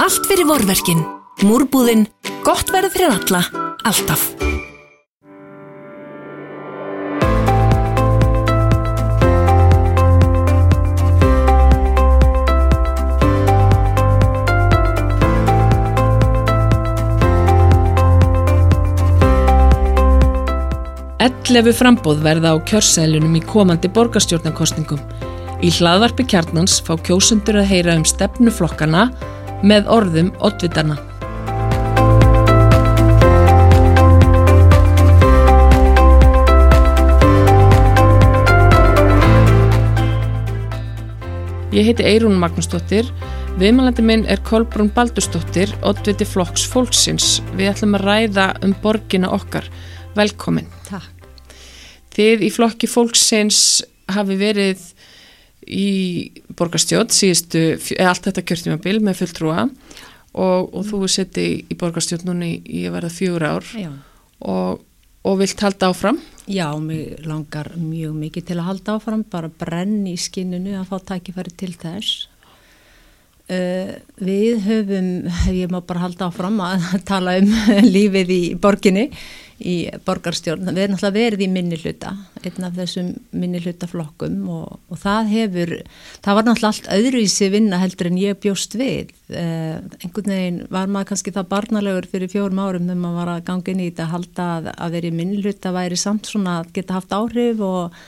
Allt fyrir vorverkin. Múrbúðinn. Gott verð fyrir alla. Alltaf. Ellefu frambóð verða á kjörsælunum í komandi borgarstjórnarkostningum. Í hlaðvarpi kjarnans fá kjósundur að heyra um stefnuflokkana með orðum oddvitana. Ég heiti Eirún Magnúsdóttir, viðmælandi minn er Kolbrún Baldursdóttir, oddviti flokks fólksins. Við ætlum að ræða um borgina okkar. Velkomin. Takk. Þið í flokki fólksins hafi verið í borgarstjótt síðustu, eða allt þetta kjörtímabil með fulltrúa og, og þú er setti í borgarstjótt núni í að verða fjögur ár og, og vilt halda áfram? Já, mér langar mjög mikið til að halda áfram, bara brenn í skinninu að fá tækifæri til þess. Uh, við höfum, ég má bara halda áfram að tala um lífið í borginni, í borgarstjórn. Við erum náttúrulega verið í minni hluta, einn af þessum minni hlutaflokkum og, og það hefur, það var náttúrulega allt öðruvísi vinna heldur en ég bjóst við. Uh, einhvern veginn var maður kannski það barnalegur fyrir fjórum árum þegar maður var að ganga inn í þetta að halda að, að verið í minni hluta væri samt svona að geta haft áhrif og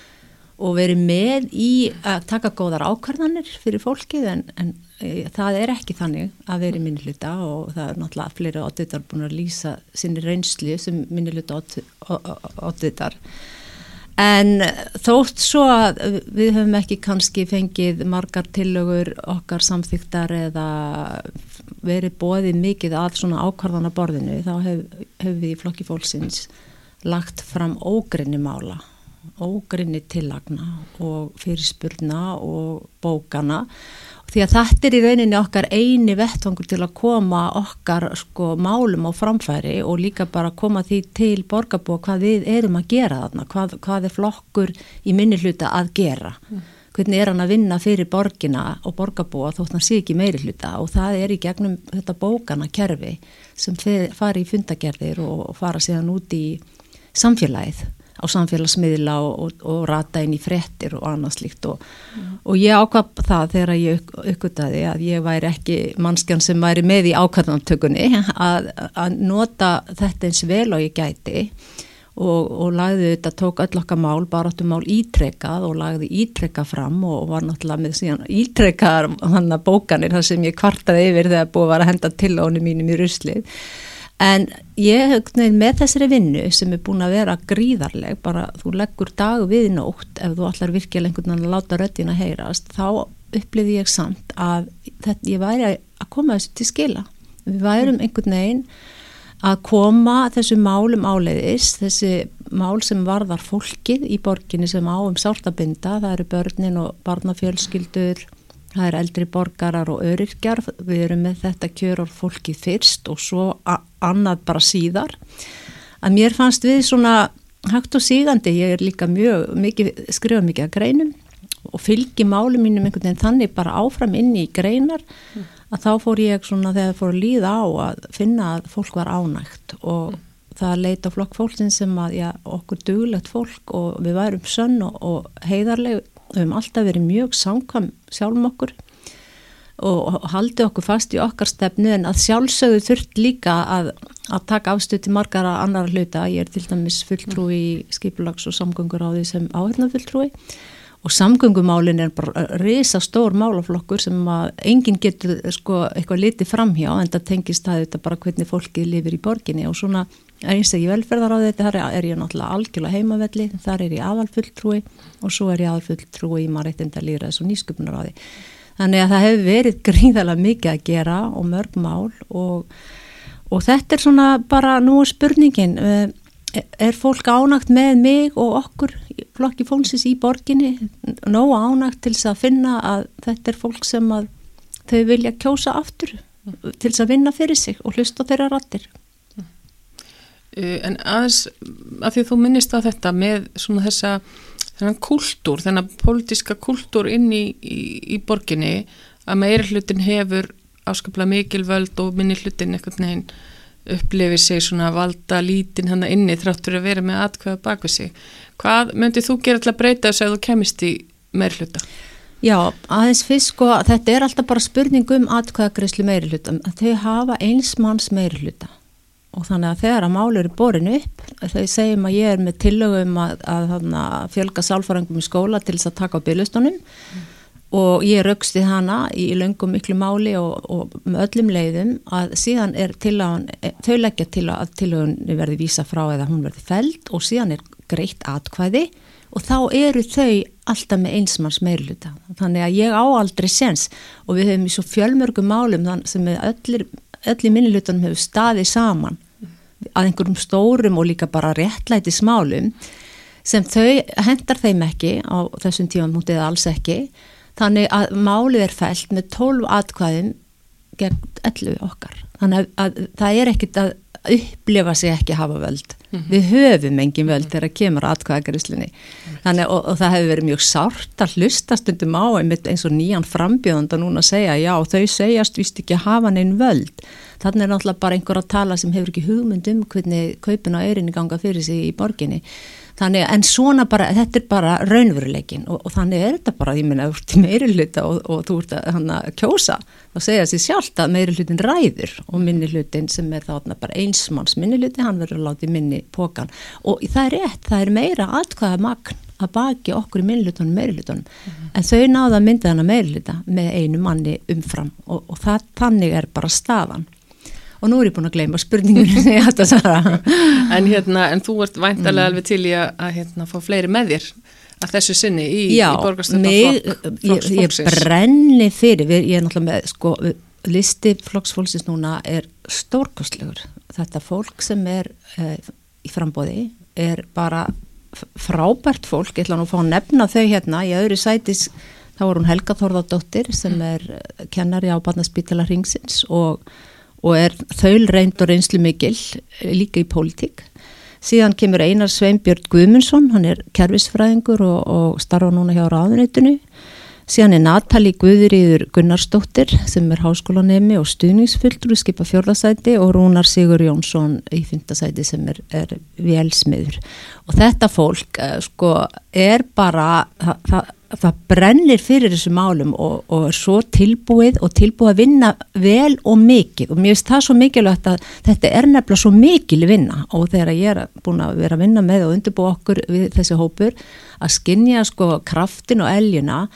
og verið með í að taka góðar ákvarðanir fyrir fólkið en, en það er ekki þannig að verið minnuluta og það er náttúrulega fleiri oddvitar búin að lýsa sinni reynsli sem minnuluta oddvitar. En þótt svo að við höfum ekki kannski fengið margar tillögur okkar samþyktar eða verið bóðið mikið að svona ákvarðana borðinu þá hefur hef við í flokki fólksins lagt fram ógrinni mála ógrinni tillagna og fyrirspurna og bókana því að þetta er í rauninni okkar eini vettvangur til að koma okkar sko málum á framfæri og líka bara koma því til borgarbúa hvað við erum að gera þarna, hvað, hvað er flokkur í minni hluta að gera mm. hvernig er hann að vinna fyrir borgina og borgarbúa þótt hann sé ekki meiri hluta og það er í gegnum þetta bókana kerfi sem fari í fundagerðir og fara síðan út í samfélagið á samfélagsmiðla og, og, og rata inn í frettir og annað slíkt og, mm. og ég ákvað það þegar ég uppgöttaði að ég væri ekki mannskjan sem væri með í ákvæðantökunni að, að nota þetta eins vel og ég gæti og lagði þetta, tók öll okkar mál, baráttu mál ítrekað og lagði ítrekað fram og var náttúrulega með síðan ítrekað hann að bókanir þar sem ég kvartaði yfir þegar búið var að henda til ánum mínum í ruslið En ég, með þessari vinnu sem er búin að vera gríðarleg, bara þú leggur dag við nótt ef þú allar einhvern veginn að láta röttin að heyrast, þá uppliði ég samt að þetta, ég væri að koma þessu til skila. Við værum einhvern veginn að koma þessu málum áleiðis, þessi mál sem varðar fólkið í borginni sem áum sáltabinda, það eru börnin og barnafjölskyldur, það er eldri borgarar og öryrkjar, við erum með þetta kjör og fólkið fyrst og svo annað bara síðar. Að mér fannst við svona hægt og sígandi, ég er líka mjög, mikið, skrifa mikið að greinum og fylgi málu mínum einhvern veginn þannig bara áfram inn í greinar að þá fór ég svona þegar fór að líða á að finna að fólk var ánægt og það leita flokk fólksinn sem að já, okkur duglegt fólk og við værum sönn og, og heiðarlegu við höfum alltaf verið mjög samkvam sjálfum okkur og haldið okkur fast í okkar stefnu en að sjálfsögðu þurft líka að, að taka afstöð til margara annar hluta. Ég er til dæmis fulltrúi í skipulags og samgöngur á því sem áhengna fulltrúi og samgöngumálin er bara reysa stór málaflokkur sem að enginn getur sko eitthvað litið framhjá en það tengist að þetta bara hvernig fólkið lifir í borginni og svona eins og ég velferðar á þetta, þar er ég náttúrulega algjörlega heimavelli, þar er ég aðalfulltrúi og svo er ég aðalfulltrúi í maður reytinda líraðis og nýsköpunar á því. Þannig að það hefur verið gríðalega mikið að gera og mörg mál og, og þetta er svona bara nú spurningin, eh, er fólk ánagt með mig og okkur flokki fólksins í borginni, nóg ánagt til þess að finna að þetta er fólk sem að þau vilja kjósa aftur til þess að vinna fyrir sig og hlusta þeirra rattir. Uh, en aðeins, að því þú minnist að þetta með svona þessa þennan kultúr, þennan pólitíska kultúr inn í, í, í borginni að meira hlutin hefur áskaplega mikil völd og minni hlutin einhvern veginn upplifir sig svona valda lítin hann inni þráttur að vera með atkvæða bak við sig. Hvað myndið þú gera að breyta þess að þú kemist í meir hluta? Já, aðeins fyrst sko, þetta er alltaf bara spurning um atkvæðagreyslu meiri hluta. Þau hafa eins manns meiri hluta og þannig að þegar að málu eru borin upp, þau segjum að ég er með tillögum að, að, að fjölga sálfarangum í skóla til þess að taka á byrjustónum mm og ég rauksti hana í löngum miklu máli og, og með öllum leiðum að síðan er til að þau leggja til að til að hún verði vísa frá eða hún verði feld og síðan er greitt atkvæði og þá eru þau alltaf með einsmanns meirluta þannig að ég á aldrei sens og við hefum í svo fjölmörgum málum sem öllir, öllir minnilutanum hefur staðið saman að einhverjum stórum og líka bara réttlæti smálum sem þau hendar þeim ekki á þessum tíma mútið alls ekki þannig að málið er fælt með 12 atkvæðum gegn 11 okkar. Þannig að, að það er ekkit að upplifa sig ekki hafa völd. Mm -hmm. við höfum engin völd þegar kemur atkvæðagarislinni þannig og, og það hefur verið mjög sárt að hlusta stundum á eins og nýjan frambjöðanda núna að segja já þau segjast vist ekki hafa neinn völd. Þannig er náttúrulega bara einhver að tala sem hefur ekki hugmynd um hvernig kaupin á öyrinni ganga fyrir sig í borginni Þannig, en svona bara, þetta er bara raunveruleikin og, og þannig er þetta bara, ég minna, þú ert í meiri hluta og, og þú ert að, að kjósa og segja sér sjálft að meiri hlutin ræður og minni hlutin sem er þarna bara einsmanns minni hluti, hann verður í minni pókan og það er rétt, það er meira atkvæða magn að baki okkur í minni hlutunum meiri hlutunum, mm -hmm. en þau náða að mynda hana meiri hluta með einu manni umfram og, og það, þannig er bara staðan og nú er ég búin að gleyma spurningunni sem ég hætti að svara. En, hérna, en þú ert væntalega alveg til í að, að hérna, fá fleiri með þér að þessu sinni í, í borgarstöndar flokk ég, ég brenni fyrir við, ég er náttúrulega með sko, listi flokksfólksins núna er stórkostlegur. Þetta fólk sem er uh, í frambóði er bara frábært fólk, ég ætla nú að fá að nefna þau hérna. Í öðru sætis þá var hún Helga Þorðardóttir sem mm. er eh, kennari á Barnaspítala Ringsins og og er þaul reynd og reynslu mikil eh, líka í pólitík. Síðan kemur Einar Sveinbjörn Guðmundsson, hann er kervisfræðingur og, og starfa núna hjá ráðuneytinu. Síðan er Natali Guðuríður Gunnarsdóttir sem er háskólanemi og stuðningsfulltur skipa fjörðasæti og Rúnar Sigur Jónsson í fyndasæti sem er, er velsmiður. Og þetta fólk eh, sko er bara, það, það það brennir fyrir þessu málum og, og er svo tilbúið og tilbúið að vinna vel og mikið og mér finnst það svo mikilvægt að þetta er nefnilega svo mikil vinna og þegar ég er búin að vera að vinna með og undirbú okkur við þessi hópur að skinja sko kraftin og eljuna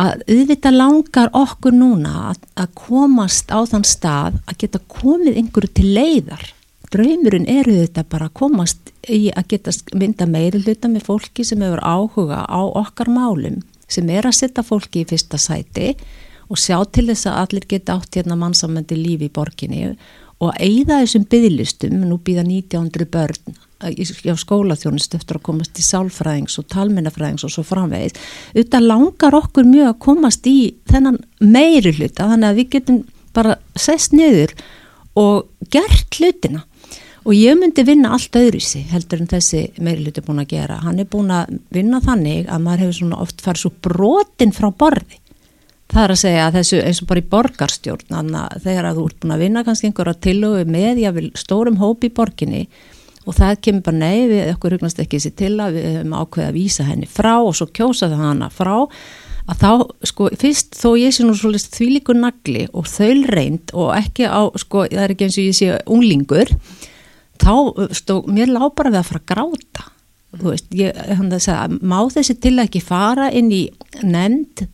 að auðvitað langar okkur núna að, að komast á þann stað að geta komið einhverju til leiðar. Draumurinn eru þetta bara að komast í að geta mynda meiri hluta með fólki sem hefur áhuga á okkar málum sem er að setja fólki í fyrsta sæti og sjá til þess að allir geta átt hérna mannsamöndi lífi í borginni og eigða þessum bygglistum, nú býða 1900 börn á skólaþjónist eftir að komast í sálfræðings og talmennafræðings og svo framvegis. Auðvitað langar okkur mjög að komast í þennan meiri hluta þannig að við getum bara sest niður og gert hlutina. Og ég myndi vinna allt öðruðsi heldur en þessi meiriluti búin að gera. Hann er búin að vinna þannig að maður hefur svona oft farið svo brotin frá borði. Það er að segja að þessu eins og bara í borgarstjórn þannig að þegar að þú ert búin að vinna kannski einhverja tilögu með jáfnvel stórum hópi í borginni og það kemur bara nei við okkur hugnast ekki þessi til að við höfum ákveðið að vísa henni frá. Og svo kjósa það hana frá. Að þá, sko, fyrst þó ég sé nú svolítið því líku nagli og þaul reynd og ekki á, sko, það er ekki eins og ég sé unglingur þá stó, mér lág bara við að fara að gráta. Þú veist, ég, hann það segja má þessi til að ekki fara inn í nefnd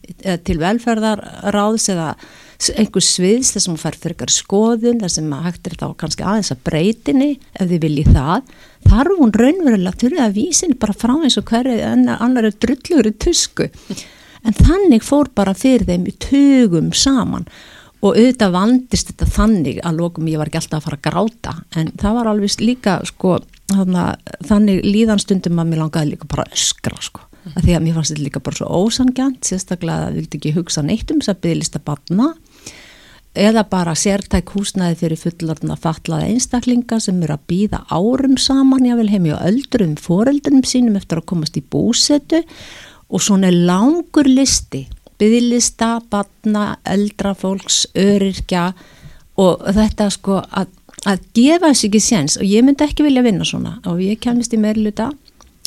til velferðarráðs eða einhver sviðs þar sem hún fær fyrir ykkar skoðun þar sem hægt er þá kannski aðeins að breytinni ef þið viljið það þar er hún raunverulega til að vísin bara frá eins og hverju annar drullur í tusku en þannig fór bara fyrir þeim í tugum saman og auðvitað vandist þetta þannig að lókum ég var ekki alltaf að fara að gráta en það var alveg líka sko, þannig líðanstundum að mér langaði líka bara öskra sko. mm. því að mér fannst þetta líka bara svo ósangjant sérstaklega að það vildi ekki hugsa neitt um þess að bygglista batna eða bara sértæk húsnæði fyrir fullarna fatlaða einstaklinga sem eru að býða árum saman jável heim í öldrum foreldrum sínum eftir að komast í búsetu. Og svona langur listi byðlista, batna, eldra fólks, öryrkja og þetta sko að, að gefa þessi ekki séns. Og ég myndi ekki vilja vinna svona. Og ég kemist í meirluta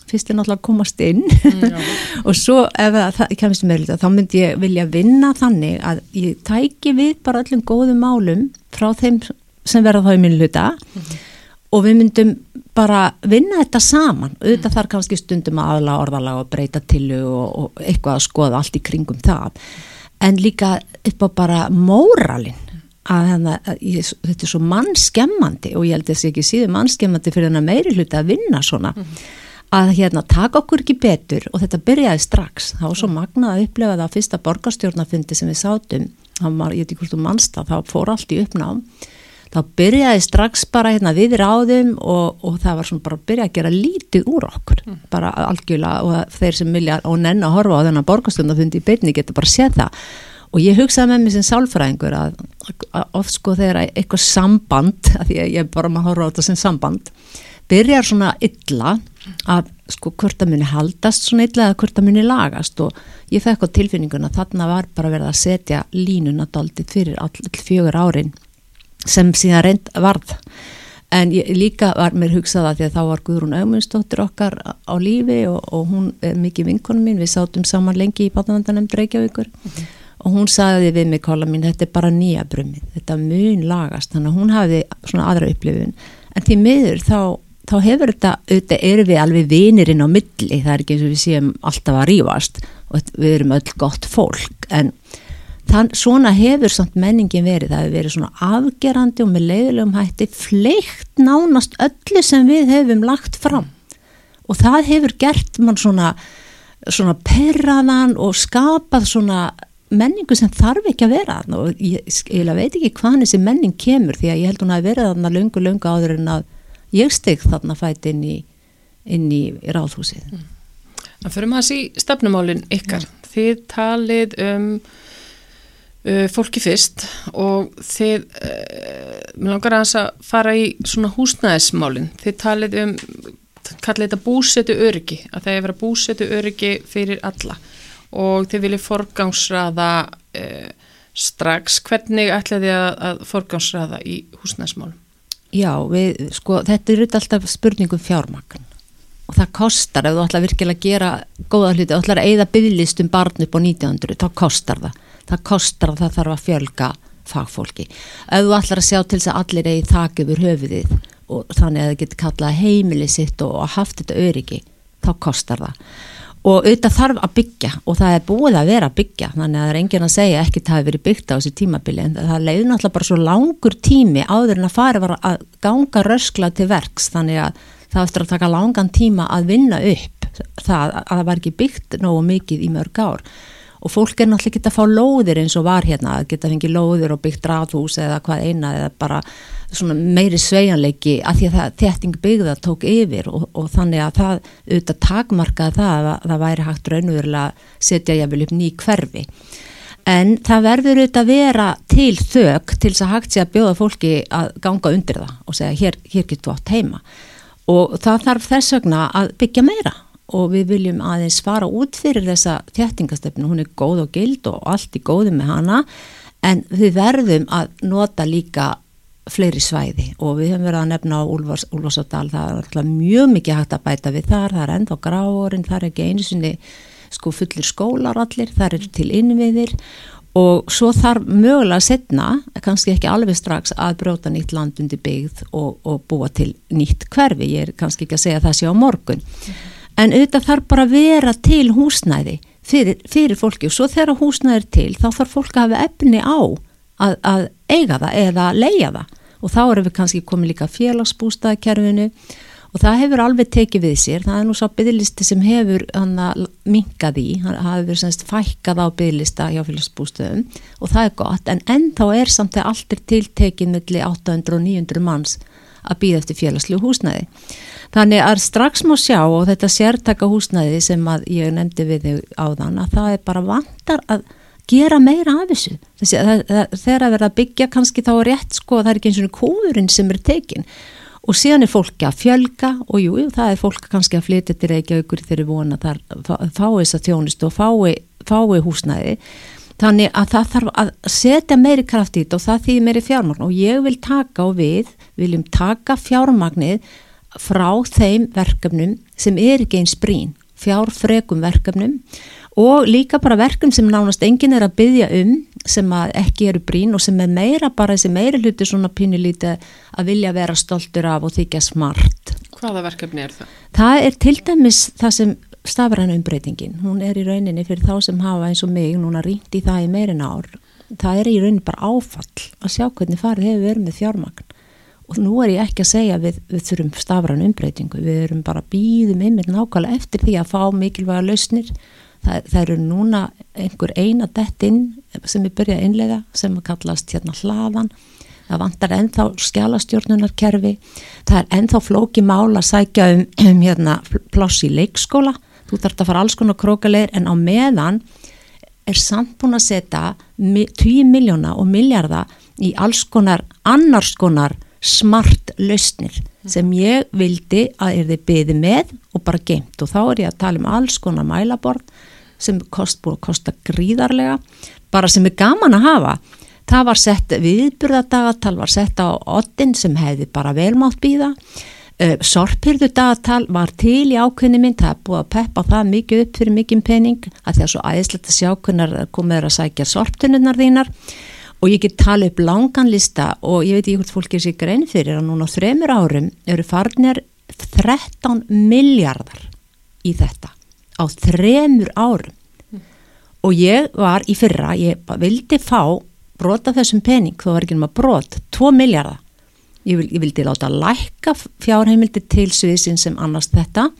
fyrst er náttúrulega að komast inn. Mm, og svo ef það í meirluta þá myndi ég vilja vinna þannig að ég tæki við bara öllum góðum málum frá þeim sem verða þá í minnluta mm -hmm. og við myndum bara vinna þetta saman. Auðvitað mm. þar kannski stundum að aðla orðalega og breyta til og, og eitthvað að skoða allt í kringum það. En líka upp á bara móralin að, hana, að ég, þetta er svo mannskemmandi og ég held að þessi ekki síðu mannskemmandi fyrir þennan meiri hluti að vinna svona. Mm. Að hérna taka okkur ekki betur og þetta byrjaði strax. Þá var svo magnað að upplefa það að fyrsta borgarstjórnafundi sem við sátum, þá var ég ekki hvort um mannstaf, þá fór allt í uppnáðum þá byrjaði strax bara hérna við ráðum og, og það var svona bara að byrja að gera lítið úr okkur. Mm. bara algjörlega og þeir sem vilja og nenn að horfa á þennan borgastundafundi í beinni geta bara séð það. Og ég hugsaði með mér sem sálfræðingur að, að oft sko þegar eitthvað samband, að að ég bara maður horfa á þetta sem samband byrjar svona illa að sko hvort að muni haldast svona illa eða hvort að muni lagast. Og ég fekk á tilfinninguna þarna var bara verið að setja línuna daldið fyrir all, fjögur árin sem síðan reynd varð. En ég, líka var mér hugsað að því að þá var Guðrún Augmundsdóttir okkar á lífi og, og hún er mikið vinkonum mín, við sátum saman lengi í Báðavandanem Reykjavíkur. Mm -hmm. og hún sagði við mig, Kóla mín, þetta er bara nýja brumið, þetta mun lagast. Þannig að hún hafi svona aðra upplifun. En því miður þá, þá hefur þetta, auðvitað eru við alveg vinirinn á milli, það er ekki eins og við séum alltaf að rýfast og við erum öll gott fólk en Þann, svona hefur samt menningin verið, það hefur verið svona afgerandi og með leiðilegum hætti fleikt nánast öllu sem við hefum lagt fram. Og það hefur gert mann svona, svona perraðan og skapað svona menningu sem þarf ekki að vera og ég, ég veit ekki hvaðan þessi menning kemur því að ég held hún að verið þarna lungu lungu áður en að ég steg þarna fætt inn í, inn í ráðhúsið. Það fyrir maður að sí stefnumálinn ykkar, ja. þið talið um uh, fólki fyrst og þið uh, mér langar að þess að fara í svona húsnæðismálinn þið talið um kallið þetta búsetu öryggi að það er verið búsetu öryggi fyrir alla og þið viljið forgámsraða uh, strax hvernig ætlaði að, að forgámsraða í húsnæðismálum? Já, við, sko, þetta er alltaf spurningum fjármakn og það kostar ef þú ætlar virkilega að gera góða hluti, þú ætlar að eigða bygglistum barn upp á 1900, þá kostar það það kostar að það þarf að fjölga fagfólki. Ef þú ætlar að sjá til þess að allir eigi þak yfir höfuðið og þannig að það getur kallað heimili sitt og haft þetta öryggi, þá kostar það. Og auðvitað þarf að byggja og það er búið að vera að byggja þannig að það er engin að segja ekki það hefur verið byggt á þessu tímabili en það leiði náttúrulega bara svo langur tími áður en að fara að ganga röskla til verks þannig að það eftir að taka langan tíma að vinna upp það að það var ekki byggt nógu mikið í mörg ár og fólk er náttúrulega ekki að fá lóðir eins og var hérna, að geta fengið lóðir og byggt ráðhús eða hvað eina eða bara meiri sveianleiki að því að það þetting byggða tók yfir og, og þannig að það auðvitað takmarkaði það að það væri hægt raunverulega setja jáfnvel upp ný hverfi. En það verður auðvitað að vera til þög til þess að hægt sé að bjóða fólki að ganga undir það og segja hér, hér getur þú átt heima og það þarf þess vegna að byggja meira og við viljum aðeins fara út fyrir þessa þjættingastöfnu, hún er góð og gild og allt í góðu með hana en við verðum að nota líka fleiri svæði. Og við höfum verið að nefna á Úlfarsadal, það er mjög mikið hægt að bæta við þar, það er ennþá gráorinn, það er ekki einu sinni sko fullir skólar allir, það er til innviðir. Og svo þarf mögulega setna, kannski ekki alveg strax að bróta nýtt land undir byggð og, og búa til nýtt hverfi, ég er kannski ekki að segja það sé á morgun. mm -hmm en auðvitað þarf bara að vera til húsnæði fyrir, fyrir fólki og svo þegar húsnæði er til þá þarf fólk að hafa efni á að, að eiga það eða leia það. Og þá erum við kannski komið líka félagsbústaðkerfinu og það hefur alveg tekið við sér, það er nú svo bygglisti sem hefur minkað í, það hefur semst fækkað á bygglista hjá félagsbústöðum. Og það er gott. En ennþá er samt þegar allt er tiltekið millir 800 og 900 manns að býða eftir félagslegu húsnæði. Þannig að strax má sjá og þetta sértaka húsnæði sem ég nefndi við þig áðan að það er bara vantar að gera meira af þessu. Þegar að vera að byggja kannski þá er rétt sko að það er ekki eins og kóðurinn sem er tekin og síðan er fólki að fjölga og jú, jú það er fólk kannski að flytja til Reykjavíkur þegar vona þar fái þess að þjónust og fái, fái húsnæði. Þannig að það þarf að setja meiri kraft í þetta og það þýðir meiri fjármagn. Og ég vil taka og við viljum taka fjármagnið frá þeim verkefnum sem er ekki eins brín fjárfrekum verkefnum og líka bara verkum sem nánast enginn er að byggja um sem ekki eru brín og sem er meira bara þessi meiri hluti svona pínulíti að vilja vera stoltur af og þykja smart. Hvaða verkefni er það? Það er til dæmis það sem stafræna umbreytingin. Hún er í rauninni fyrir þá sem hafa eins og mig núna ríkt í það í meirin ár. Það er í rauninni bara áfall að sjá hvernig farið hefur verið með fjármagn og nú er ég ekki að segja við, við þurfum stafræna umbreytingu. Við erum bara býðum yfir nákvæmlega eftir því að fá mikilvæga lausnir Það, það eru núna einhver eina dettinn sem við byrja að innlega sem kallast hérna hlaðan. Það vantar ennþá skjálastjórnunarkerfi. Það er ennþá flóki mál að sækja um, um hérna, pláss í leikskóla. Þú þarf að fara alls konar krókaleir en á meðan er samt búin að setja 10 miljóna og miljarda í alls konar annars konar smart lausnir sem ég vildi að er þið byði með og bara geimt og þá er ég að tala um alls konar mælaborð sem kost, búið að kosta gríðarlega. Bara sem er gaman að hafa. Það var sett viðburðadagatal var sett á ottin sem hefði bara velmátt býða uh, sorpirðu dagatal var til í ákveðni mynd. Það er búið að peppa það mikið upp fyrir mikið pening að því að svo æðislegt að sjá hvernig komið að sækja sorptunnunar þínar og ég get tala upp langan lista og ég veit ekki hvort fólk er sér grein fyrir að núna á þremur árum eru farnir 13 miljardar í þetta á þremur árum mm. og ég var í fyrra, ég vildi fá brota þessum pening, þó var ekki náma brot 2 miljardar ég, vil, ég vildi láta lækka fjárheimildi til sviðsin sem annars þetta og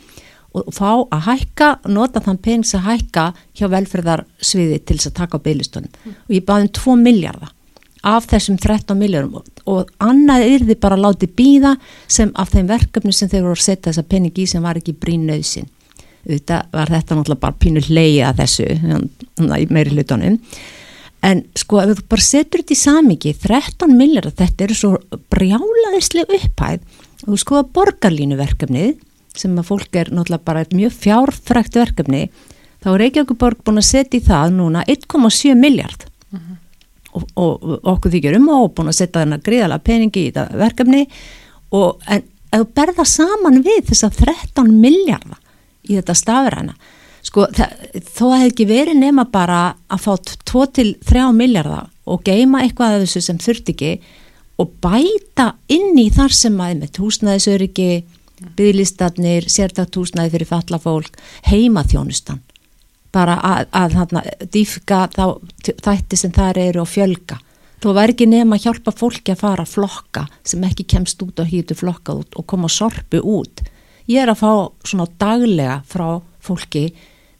fá að hækka, nota þann pening sem hækka hjá velferðarsviði til þess að taka á beilistunum mm. og ég baði um 2 miljardar af þessum 13 miljórum og, og annað yrði bara láti býða sem af þeim verkefni sem þeir voru að setja þessa pening í sem var ekki brín nöðsin auðvitað var þetta náttúrulega bara pínur leiði að þessu í meiri hlutunum en sko ef þú bara setur þetta í samingi 13 millir þetta eru svo brjálaðislega upphæð. Og þú skoða borgarlínu verkefnið sem að fólk er náttúrulega bara mjög fjárfrækt verkefni þá er Reykjavíkuborg búin að setja í það núna 1,7 miljard uh -huh. og, og okkur þykir um og búin að setja þennan gríðala peningi í þetta verkefni og en þú berða saman við þess að 13 miljardar í þetta stafræna sko þó að það ekki verið nema bara að fá 2-3 miljardar og geima eitthvað af þessu sem þurft ekki og bæta inn í þar sem að með húsnæðisöryggi bygglistarnir, sértakt húsnæði fyrir fallafólk, heimaþjónustan. Bara að, að, að dýfka þá þætti sem þar eru og fjölga. Þó verður ekki nefn að hjálpa fólki að fara að flokka sem ekki kemst út og hýtu flokka út og koma sorpu út. Ég er að fá svona daglega frá fólki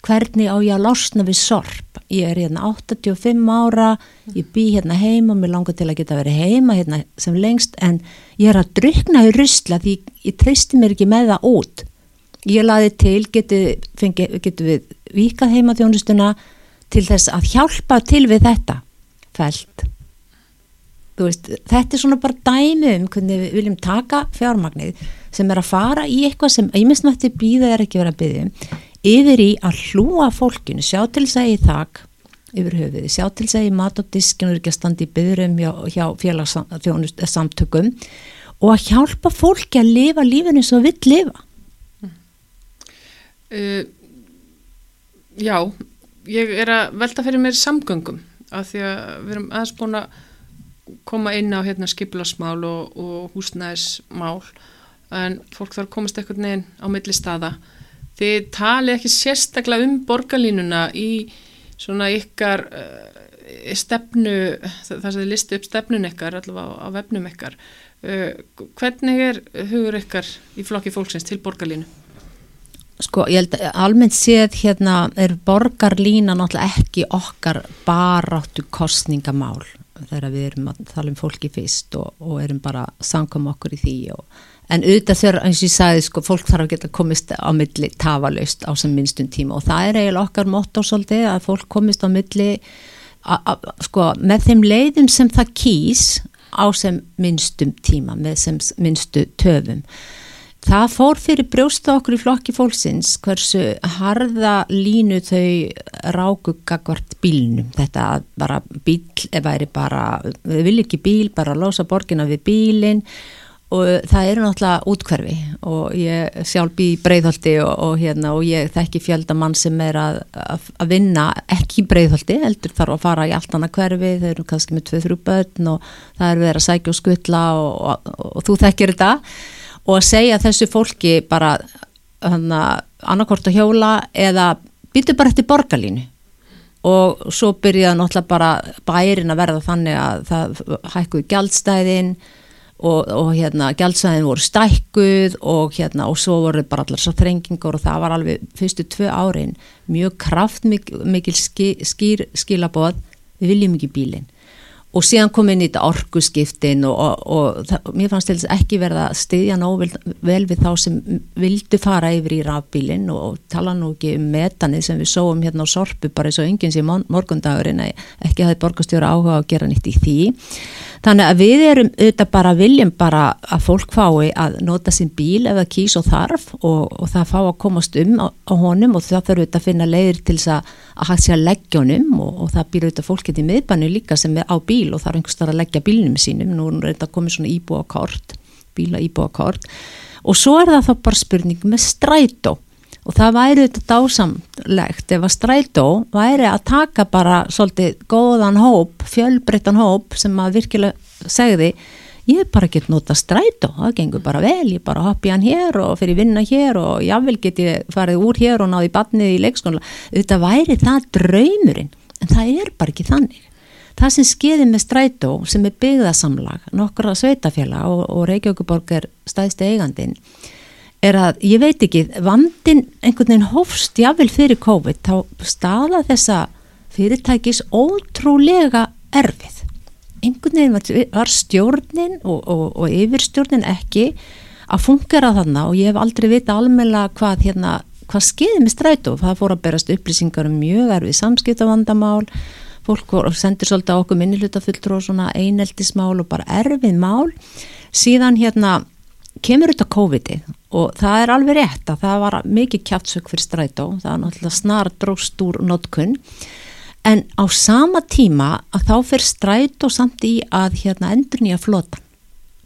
hvernig á ég að losna við sorp ég er hérna 85 ára ég bý hérna heima, mér langar til að geta verið heima hérna sem lengst en ég er að drukna í rysla því ég treysti mér ekki með það út. Ég laði til, getur getu við vikað heima þjónustuna til þess að hjálpa til við þetta fælt veist, þetta er svona bara dæmi um hvernig við viljum taka fjármagnið sem er að fara í eitthvað sem einmestnætti býða er ekki verið að byggja um, yfir í að hlúa fólkinu, sjá til segi þak yfir höfuði, sjá til segi mat og diskinu er ekki að standa í byggurum hjá, hjá félagssamtökum og að hjálpa fólki að lifa lífinu svo vill lifa uh, Já ég er að velta fyrir mér samgöngum af því að við erum aðeins búin að koma inn á hérna skiplasmál og, og húsnæðismál en fólk þarf að komast eitthvað neginn á milli staða. Þið tali ekki sérstaklega um borgarlínuna í svona ykkar uh, stefnu, það sem þið listi upp stefnun ykkar, allavega á, á vefnum ykkar. Uh, hvernig er hugur ykkar í flokki fólksins til borgarlínu? Sko, ég held að almennt séð hérna er borgarlína náttúrulega ekki okkar baráttu kostningamál þegar við erum að tala um fólki fyrst og, og erum bara samkom okkur í því og en auðvitað þegar eins og ég sagði sko fólk þarf að geta komist á milli tafalaust á sem minnstum tíma og það er eiginlega okkar motto svolítið að fólk komist á milli a, a, sko með þeim leiðum sem það kýs á sem minnstum tíma með sem minnstu töfum. Það fór fyrir brjósta okkur í flokki fólksins hversu harða línu þau ráku gagvart bílnum. Þetta bara bíl, ef væri bara, við viljum ekki bíl, bara losa borgina við bílinn og það eru náttúrulega útkverfi og ég sjálf bý í breyðhaldi og, og, hérna, og ég þekki fjöldamann sem er að, að, að vinna ekki í breyðhaldi, heldur þarf að fara í allt annað hverfi, þau eru kannski með 2-3 börn og það er verið að sækja og skutla og, og þú þekkir þetta. Og að segja þessu fólki bara annarkort að hjóla eða býtu bara eftir borgarlínu. Og svo byrjaði náttúrulega bara bærin að verða þannig að það hækkuði gjaldstæðin og, og hérna gældsæðin voru stækkuð og hérna og svo voru bara allar svo þrengingur og það var alveg fyrstu tvö árin mjög kraftmikil skýr skilaboð við viljum ekki bílinn. Og síðan kom inn í þetta orkuskiptin og, og, og það, mér fannst til þess ekki verða að stiðja nóg vel við þá sem vildu fara yfir í rafbílinn og tala nú ekki um metanið sem við sóum hérna á sorpu bara eins og yngins í morgundagurinn ekki að er borgastjóra áhuga að gera nýtt í því Þannig að við erum auðvitað bara viljum bara að fólk fái að nota sín bíl ef það kýs og þarf og, og það fá að komast um á, á honum og það þarf auðvitað að finna leiðir til þess að, að hægt sér að leggja honum og, og það býr auðvitað fólkið í miðbannu líka sem er á bíl og þarf einhvers þar að leggja bílnum sínum. Nú er þetta komið svona íbúakort, bíla íbúakort og svo er það þá bara spurning með strætó og það væri þetta dásamlegt ef að strætó væri að taka bara svolítið góðan hóp, fjölbreyttan hóp sem að virkilega segði ég bara ekki nota strætó, það gengur bara vel, ég bara hoppi hann hér og fyrir vinna hér og jável get ég farið úr hér og náði barnið í leikskóla, þetta væri það draumurinn, en það er bara ekki þannig. Það sem skeiði með strætó sem er byggðasamlag, nokkura sveitafjalla og, og Reykjavíkuborg er stæðsti eigandin, er að ég veit ekki, vandin einhvern veginn hófst jáfnvel fyrir COVID þá staða þessa fyrirtækis ótrúlega erfið. Einhvern veginn var stjórnin og, og, og yfirstjórnin ekki að fungera þarna og ég hef aldrei vita almela hvað, hérna, hvað skeiði með strætó. Það fór að berast upplýsingar um mjög erfið samskiptavandamál, fólk sendir svolítið á okkur minnihlutafulltrú og svona eineldismál og bara erfið mál. Síðan hérna kemur þetta COVID-ið og það er alveg rétt að það var mikið kjátsök fyrir strætó, það er náttúrulega snar dróst úr notkunn en á sama tíma að þá fyrir strætó samt í að hérna endur nýja flotan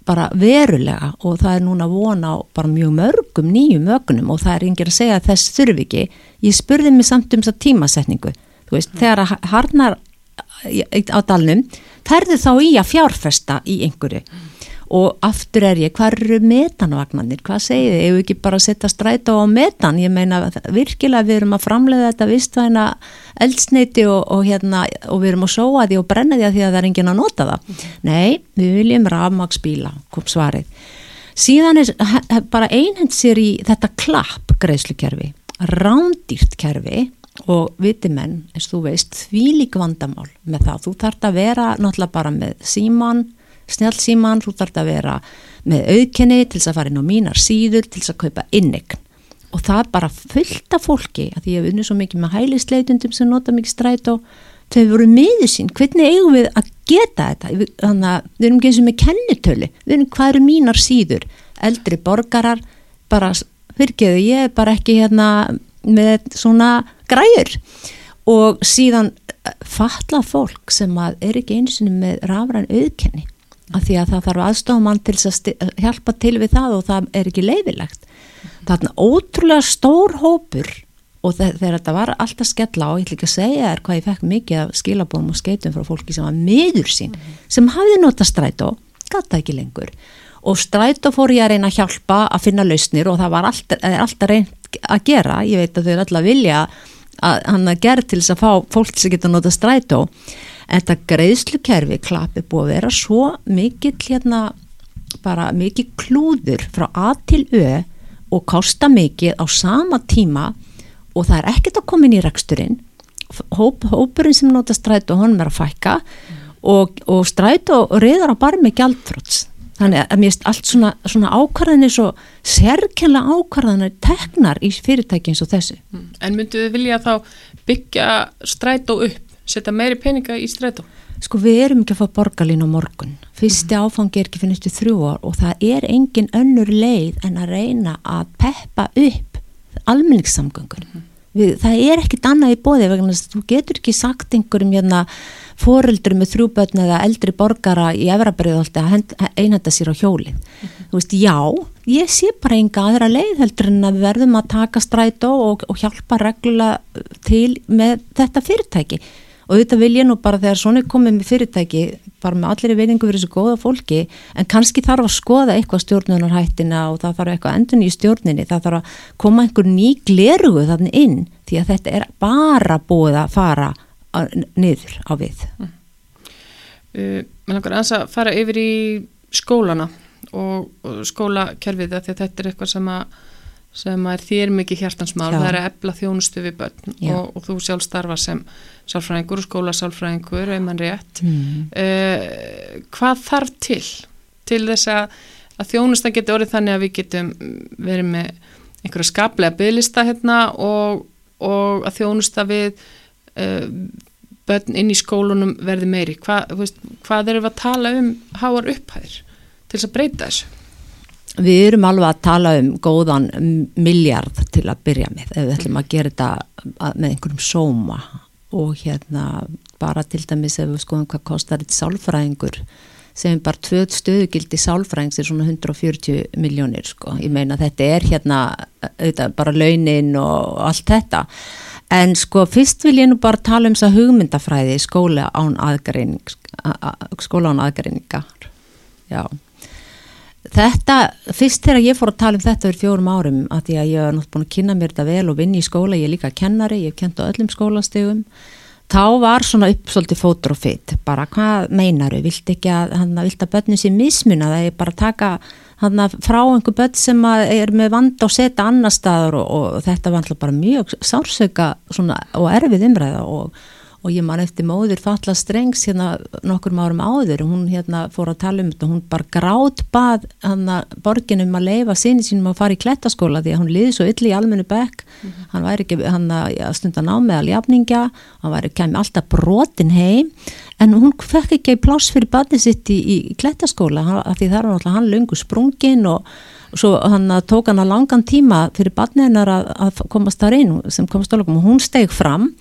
bara verulega. Og það er núna vona á bara mjög mörgum nýjum ögnum og það er yngir að segja að þess þurfi ekki. Ég spurði mig samt um þess að tímasetningu. Þú veist, mm. þegar að harnar á dalnum ferði þá í að fjárfesta í einhverju? Mm og aftur er ég, hvað eru metanvagnarnir, hvað segir þið, ef ekki bara setja stræta á metan, ég meina virkilega við erum að framlega þetta vistvæna eldsneiti og, og hérna og við erum að sóa því og brenna því að að það er engin að nota það, mm. nei við viljum rafmagsbíla, kom svarið. Síðan er bara einhend sér í þetta klapp greiðslukerfi, rándýrt kerfi og vitimenn, eins þú veist því lík vandamál með það, þú þart að vera náttúrulega bara með síman snjálfsíman, þú þarf að vera með auðkenni til þess að fara inn á mínar síður til þess að kaupa innegn og það er bara fullt af fólki að því ég hef unnið svo mikið með hælisleitundum sem nota mikið stræt og þau voru miður sín, hvernig eigum við að geta þetta, þannig að við erum ekki eins og með kennitölu, við erum hvað eru mínar síður, eldri borgarar bara, virkiðu, ég er bara ekki hérna með svona græur og síðan eh, falla fólk sem að er ekki eins og með rafræn auðkenni að því að það þarf aðstofamann til að hjálpa til við það og það er ekki leiðilegt. Er ótrúlega stór hópur og þegar þetta var alltaf skella og ég ætla ekki að segja þér hvað ég fekk mikið af skilabóðum og skeitum frá fólki sem var meður sín mm -hmm. sem hafði nota strætó, gata ekki lengur og strætó fór ég að reyna að hjálpa að finna lausnir og það var alltaf, alltaf reynd að gera, ég veit að þau er alltaf vilja að hann að gera til þess að fá fólk sem geta nota strætó en þetta greiðslukerfi klapi búið að vera svo mikill hérna bara mikill klúður frá A til Ö og kosta mikill á sama tíma og það er ekkert að koma inn í reksturinn Hóp, hópurinn sem nota stræt og honum er að fækka mm. og, og stræt og reyðar á barmi gjaldfróts þannig að mér finnst allt svona, svona ákvarðanir svo sérkjönlega ákvarðanir teknar í fyrirtæki eins og þessu mm. En myndu þið vilja þá byggja stræt og upp setja meiri peninga í strætó? Sko við erum ekki að fá borgarlín á morgun. Fyrsti mm. áfangi er ekki finnist við þrjú ár og það er engin önnur leið en að reyna að peppa upp almenningssamgöngur. Mm. Við, það er ekkit annað í bóði vegna þess að þú getur ekki sagt einhverjum hérna fóröldur með þrjúbötn eða eldri borgara í efrabriðolti að einhenda sér á hjólið. Mm -hmm. Þú veist, já, ég sé bara enga aðra leið heldur en að við verðum að taka strætó og, og hjálpa reglulega til með þetta fyrirtæki og þetta vil ég nú bara þegar svona er komið með fyrirtæki bara með allir veiningu fyrir þessu góða fólki en kannski þarf að skoða eitthvað stjórnunarhættina og það þarf eitthvað endun í stjórninni það þarf að koma einhver ný glerugu þannig inn því að þetta er bara búið að fara niður á við mm. uh, Mér langar að fara yfir í skólana og, og skólakerfið því að þetta er eitthvað sem að sem er þér mikið hjartansmál, Já. það er að ebla þjónustu við börn og, og þú sjálf starfa sem sálfræðingur og skólasálfræðingur ef mann rétt mm. uh, hvað þarf til til þess að, að þjónusta getur orðið þannig að við getum verið með einhverja skaplega bygglista hérna og, og að þjónusta við uh, börn inn í skólunum verði meiri Hva, veist, hvað erum við að tala um háar upphæðir til þess að breyta þessu Við erum alveg að tala um góðan miljard til að byrja með ef við ætlum að gera þetta með einhverjum sóma. Og hérna bara til dæmis ef við skoðum hvað kostar þetta sálfræðingur sem bara tvöð stöðugildi sálfræðings er svona 140 miljónir sko, ég meina þetta er hérna auðvitað, bara launin og allt þetta. En sko fyrst vil ég nú bara tala um þess að hugmyndafræði skóla án aðgreining skóla án aðgreiningar. Já Þetta, fyrst þegar ég fór að tala um þetta fyrir fjórum árum að því að ég hef náttúrulega búin að kynna mér þetta vel og vinni í skóla, ég er líka kennari, ég hef kent á öllum skólastegum, þá var svona uppsóldi fótur og fytt, bara hvað meinaru, vilt ekki að, hann vilt að börnum sé mismuna, það er bara að taka hann frá einhver börn sem er með vand og setja annar staður og, og þetta var alltaf bara mjög sársöka og erfið umræða og og ég man eftir móður Fatla Strengs hérna nokkur árum áður. Hún hérna fór að tala um þetta. Hún bara grátt bað hann að borginum að leifa sinni sínum að fara í klettaskóla því að hún liði svo ylli í almennu bekk. Mm -hmm. hann væri ekki hann að stundan á með aljafninga hann væri kemur alltaf brotin heim. En hún fekk ekki pláss fyrir badið sitt í, í klettaskóla. Af því það er náttúrulega hann lungu sprungin og svo hann tók hann að langan tíma fyrir badniðnar að, að komast þar inn sem komast á lokum. Og hún steg fram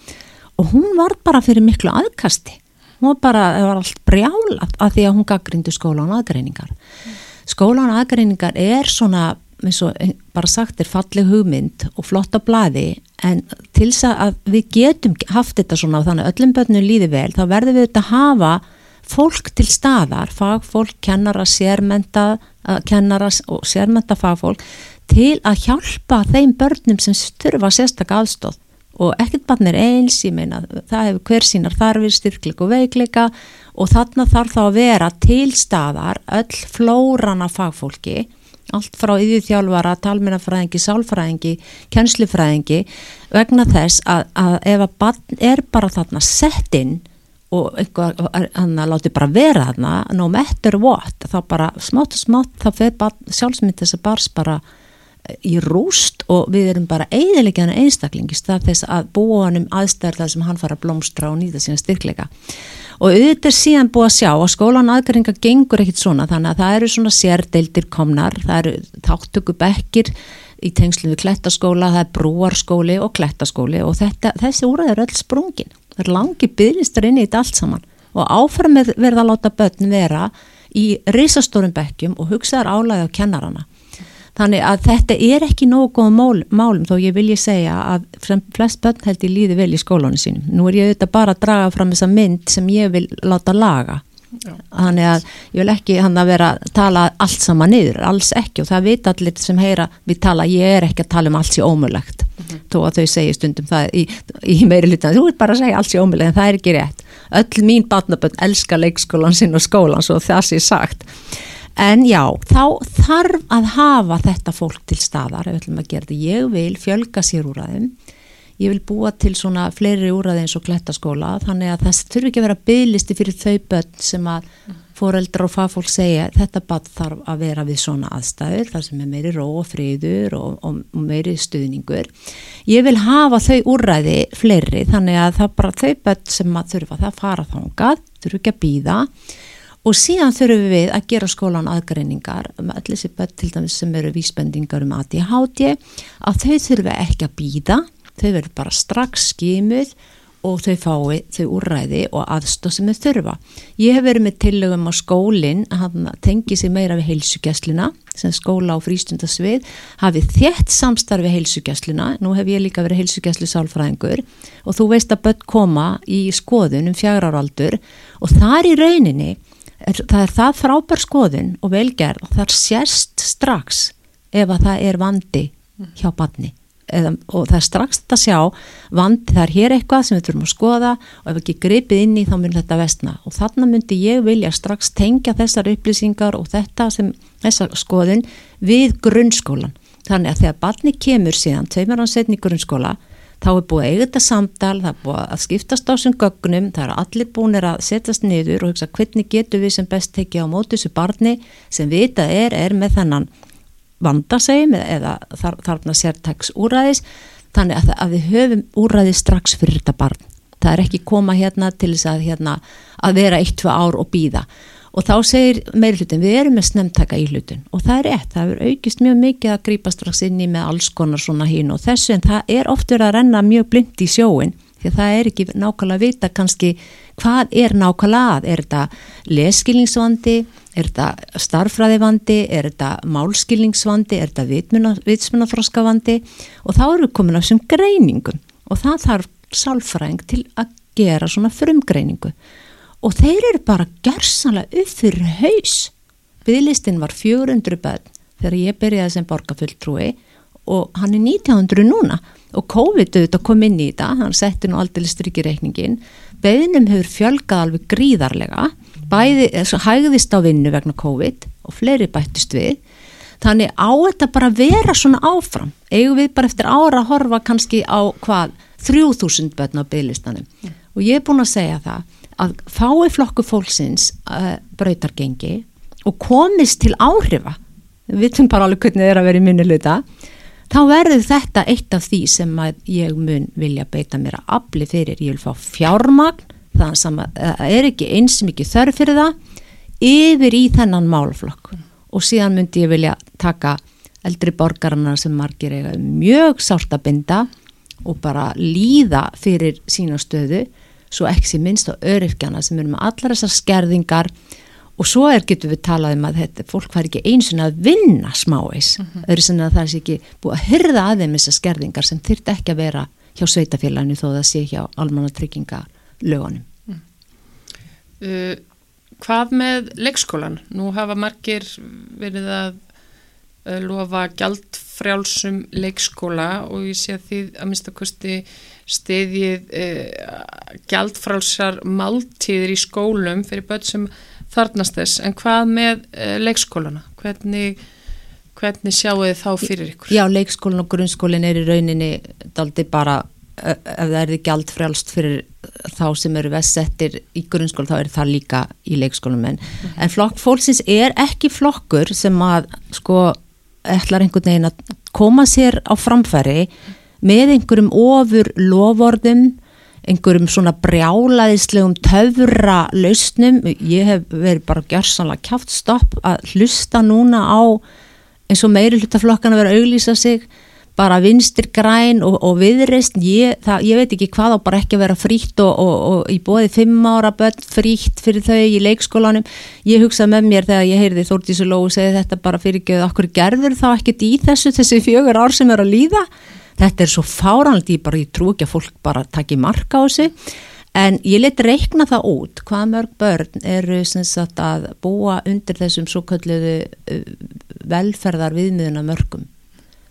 og hún var bara fyrir miklu aðkasti hún var bara, það var allt brjál af því að hún gaggrindu skólan aðgreiningar mm. skólan aðgreiningar er svona, eins og bara sagt er falleg hugmynd og flotta bladi en til þess að við getum haft þetta svona þannig að öllum börnum líði vel, þá verður við þetta að hafa fólk til staðar, fagfólk, kennara, sérmenta kennara og sérmenta fagfólk til að hjálpa þeim börnum sem þurfa sérstak aðstóð og ekkert barn er eins, ég meina það hefur hver sínar þarfir, styrkleik og veikleika. Og þarna þarf þá að vera til staðar öll flórana fagfólki, allt frá yðurþjálfara, talmennafræðingi, sálfræðingi, kjenslufræðingi vegna þess að, að ef að barn er bara þarna sett inn og hann láti bara vera þarna no matter what, þá bara smátt og smátt þá fer sjálfsmynd þess að bars bara í rúst og við erum bara eiginlega einstaklingist af þess að búa hann um aðstæðar sem hann fara að blómstra og nýta sína styrkleika. Og auðvitað er síðan búið að sjá að skólan aðgæringa gengur ekkit svona þannig að það eru svona sérdeildir komnar, það eru þáttöku bekkir í tengslu við klettaskóla, það er brúarskóli og klettaskóli og þetta, þessi úrað er öll sprungin, það er langi byrjistar inn í þetta allt saman. Og áfram verða að láta börn vera í risastórum bekkjum og hugsaðar álæði á kennarana Þannig að þetta er ekki nógu góð mál, málum þó ég vilja segja að flest börn held ég líði vel í skólanu sínum. Nú er ég auðvitað bara að draga fram þessa mynd sem ég vil láta laga. Já. Þannig að ég vil ekki hann að vera að tala allt saman niður, alls ekki og það veit allir sem heyra við tala, ég er ekki að tala um allt sér ómulagt mm -hmm. þó að þau segja stundum það í, í meiri lutan, þú er bara að segja allt sér ómulagt en það er ekki rétt. Öll mín barnabönd elska leikskólan sinn og skólan svo það sé sagt En já, þá þarf að hafa þetta fólk til staðar ef við ætlum að gera þetta. Ég vil fjölga sér úr aðeim. ég vil búa til svona fleiri úrraði eins og klettaskóla þannig að það þurfi ekki að vera bygglisti fyrir þau börn sem að foreldrar og fagfólk segja þetta bara þarf að vera við svona aðstæður þar sem er meiri ró og friður og, og, og meiri stuðningur ég vil hafa þau úrræði fleiri þannig að það bara þau börn sem að þurfa það fara þangað þurfu ekki að býða og síðan þurfum við að gera skólan aðgreiningar um allir dæmis sem eru vísbendingar um ADHD að þau þurfu ekki að býða þau verður bara strax skimuð og þau fái þau úrræði og aðstóð sem þau þurfa. Ég hef verið með tillögum á skólinn að tengi sig meira við heilsugjastluna sem skóla á frístundasvið hafið þétt samstarfi heilsugjastluna nú hef ég líka verið heilsugjastlu sálfræðingur og þú veist að börn koma í skoðun um fjagraraldur og þar í rauninni er, það er það frábær skoðun og velgerð og það sérst strax ef að það er vandi hjá barni. Eða, og það er strax að sjá vandi það er hér eitthvað sem við þurfum að skoða og ef ekki gripið inn í þá mun þetta vestna og þarna myndi ég vilja strax tengja þessar upplýsingar og þetta sem þessar skoðin við grunnskólan þannig að þegar barni kemur síðan tveimur án setni grunnskóla þá er búið eigið þetta samtal, það er búið að skiptast á sem gögnum, það er allir búinir að setjast niður og hugsa hvernig getur við sem best tekið á móti þessu barni sem vita er, er með þennan vandasegjum eða þar, þarna sértæks úræðis þannig að, að við höfum úræðis strax fyrir þetta barn. Það er ekki koma hérna til þess að, hérna, að vera eitt, tvö ár og býða og þá segir meir hlutin við erum með snemtaka í hlutin og það er rétt, það er aukist mjög mikið að grípa strax inn í með alls konar svona hín og þessu en það er oftur að renna mjög blind í sjóin því að það er ekki nákvæmlega að vita kannski hvað er nákvæmlega að, er þetta leskilningsvandi, er þetta starfræðivandi, er þetta málskilningsvandi, er þetta vitsmunafroskavandi? Og þá eru komin á þessum greiningum. Og það þarf sálfræðing til að gera svona frumgreiningu og þeir eru bara gerðsanlega upp fyrir haus. Byðlistin var 400 börn þegar ég byrjaði sem borgarfulltrúi og hann er 1900 núna. Og COVID auðvitað kom inn í þetta, hann setti nú aldrei strykki reikningin beðnum hefur fjölgað alveg gríðarlega bæði, hægðist á vinnu vegna COVID og fleiri bættist við. Þannig á þetta bara vera svona áfram, eigum við bara eftir ára að horfa kannski á hvað 3000 börn á byggðlistanum yeah. og ég er búin að segja það að fái flokku fólksins uh, brautargengi og komist til áhrifa við veitum bara alveg hvernig það er að vera í minni luta þá verður þetta eitt af því sem ég mun vilja beita mér að afli fyrir, ég vil fá fjármagn það sem er ekki eins mikið þörf fyrir það yfir í þennan málflokk og síðan myndi ég vilja taka eldri borgarna sem margir eiga mjög sárt að binda og bara líða fyrir sína stöðu svo ekki sem minnst á öryrkjana sem eru með allar þessar skerðingar og svo er getur við talað um að þetta, fólk fær ekki eins og að vinna smáis mm -hmm. öðru sem það er ekki búið að hyrða að þeim þessar skerðingar sem þurft ekki að vera hjá sveitafélaginu þó það sé hjá almanna trygginga lögunum mm. uh, Hvað með leikskólan? Nú hafa margir verið að uh, lofa gjaldfrjálsum leikskóla og ég sé að því að minnstakosti stiðið uh, gjaldfrjálsar máltíðir í skólum fyrir börn sem þarnast þess, en hvað með uh, leikskólana? Hvernig, hvernig sjáu þið þá fyrir ykkur? Já, leikskólan og grunnskólin er í rauninni daldi bara, ef það er ekki allt frjálst fyrir þá sem eru vestsettir í grunnskólan, þá er það líka í leikskólanum, en, mm -hmm. en flokk fólksins er ekki flokkur sem að sko, ætlar einhvern veginn að koma sér á framfæri með einhverjum ofur lovorðum einhverjum svona brjálaðislegum töfra lausnum, ég hef verið bara gjörsanlega kjátt stopp að hlusta núna á eins og meiri hlutaflokkan að vera að auglýsa sig bara vinstir græn og, og viðreist, ég, ég veit ekki hvað á bara ekki að vera frítt og, og, og í bóði fimm ára börn frítt fyrir þau í leikskólanum, ég hugsaði með mér þegar ég heyrði Þórtísu Lóu segja þetta bara fyrir ekki, okkur gerður þá ekkert í þessu þessi fjögur ár sem er að líða? Þetta er svo fáranlega, ég ég trú ekki að fólk bara taki marka á þessu. En ég leti reikna það út hvað mörg börn eru sagt, að búa undir þessum svo kalluðu uh, velferðar viðmiðuna mörgum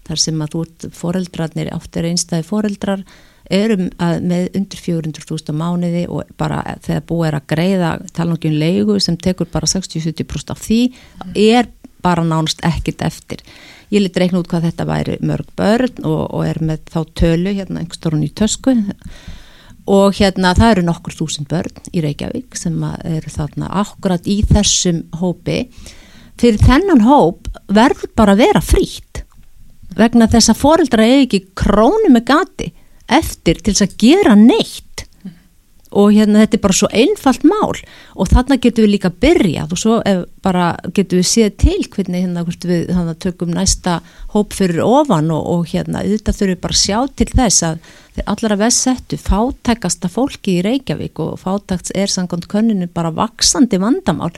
þar sem að þú ert foreldrarnir, áttir einstæði foreldrar erum með undir 400.000 mánuði og bara þegar búið er að greiða talangin leigu sem tekur bara 60-70% af því er bara nánast ekkit eftir. Ég liti reikna út hvað þetta væri mörg börn og, og er með þá tölu hérna einhverstórun í tösku og hérna það eru nokkur þúsund börn í Reykjavík sem eru þarna akkurat í þessum hópi. Fyrir þennan hóp verður bara að vera frýtt vegna þess að foreldra eigi ekki krónu með gati eftir til þess að gera neitt. Og hérna þetta er bara svo einfalt mál. Og þarna getur við líka byrjað og svo bara getur við séð til hvernig hérna við hérna, tökum næsta hóp fyrir ofan og, og hérna auðvitað þurfum við bara að sjá til þess að þeir allara vest settu fátækasta fólki í Reykjavík og fátækts er samkvæmt könninu bara vaksandi vandamál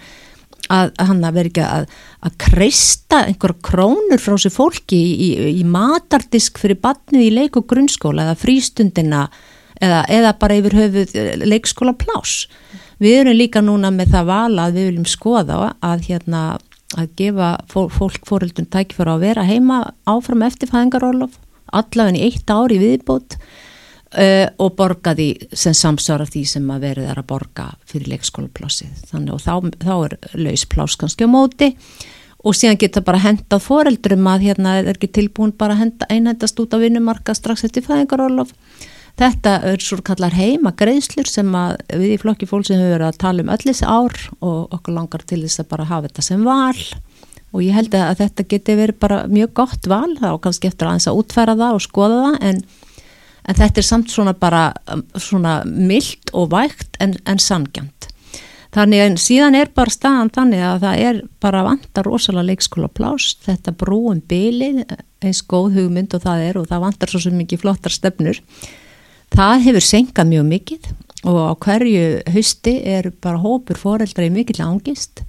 að hann að vera ekki að, að kreista einhverja krónur frá sér fólki í, í, í matardisk fyrir batnið í leik og grunnskóla eða frístundina eða, eða bara yfir höfuð eh, leikskóla plás. Við erum líka núna með það vala að við viljum skoða að hérna að gefa fólk fóröldun tækifara að vera heima áfram eftir fæðingarólof allaveg í eitt ár í viðbót Uh, og borga því sem samsvara því sem að verið er að borga fyrir leikskólaplásið þannig og þá, þá er lausplás kannski á móti. Og síðan geta bara hendað foreldrum að hérna er ekki tilbúin bara að henda einhendast út á vinnumarka strax eftir fæðingarólof þetta er svo kallar heima greiðslur sem að við í flokki fólk sem hefur verið að tala um öll þessi ár og okkur langar til þess að bara hafa þetta sem val. Og ég held að þetta geti verið bara mjög gott val. Þá kannski eftir aðeins að útfæra það og skoða það en en þetta er samt svona bara um, svona myllt og vægt en, en sangjant. Þannig að síðan er bara staðan þannig að það er bara vantar rosalega leikskóla plást, þetta brúum bylið eins góð hugmynd og það er og það vantar svo mikið flottar stefnur. Það hefur senkað mjög mikið og á hverju hausti er bara hópur foreldra í mikill ángist,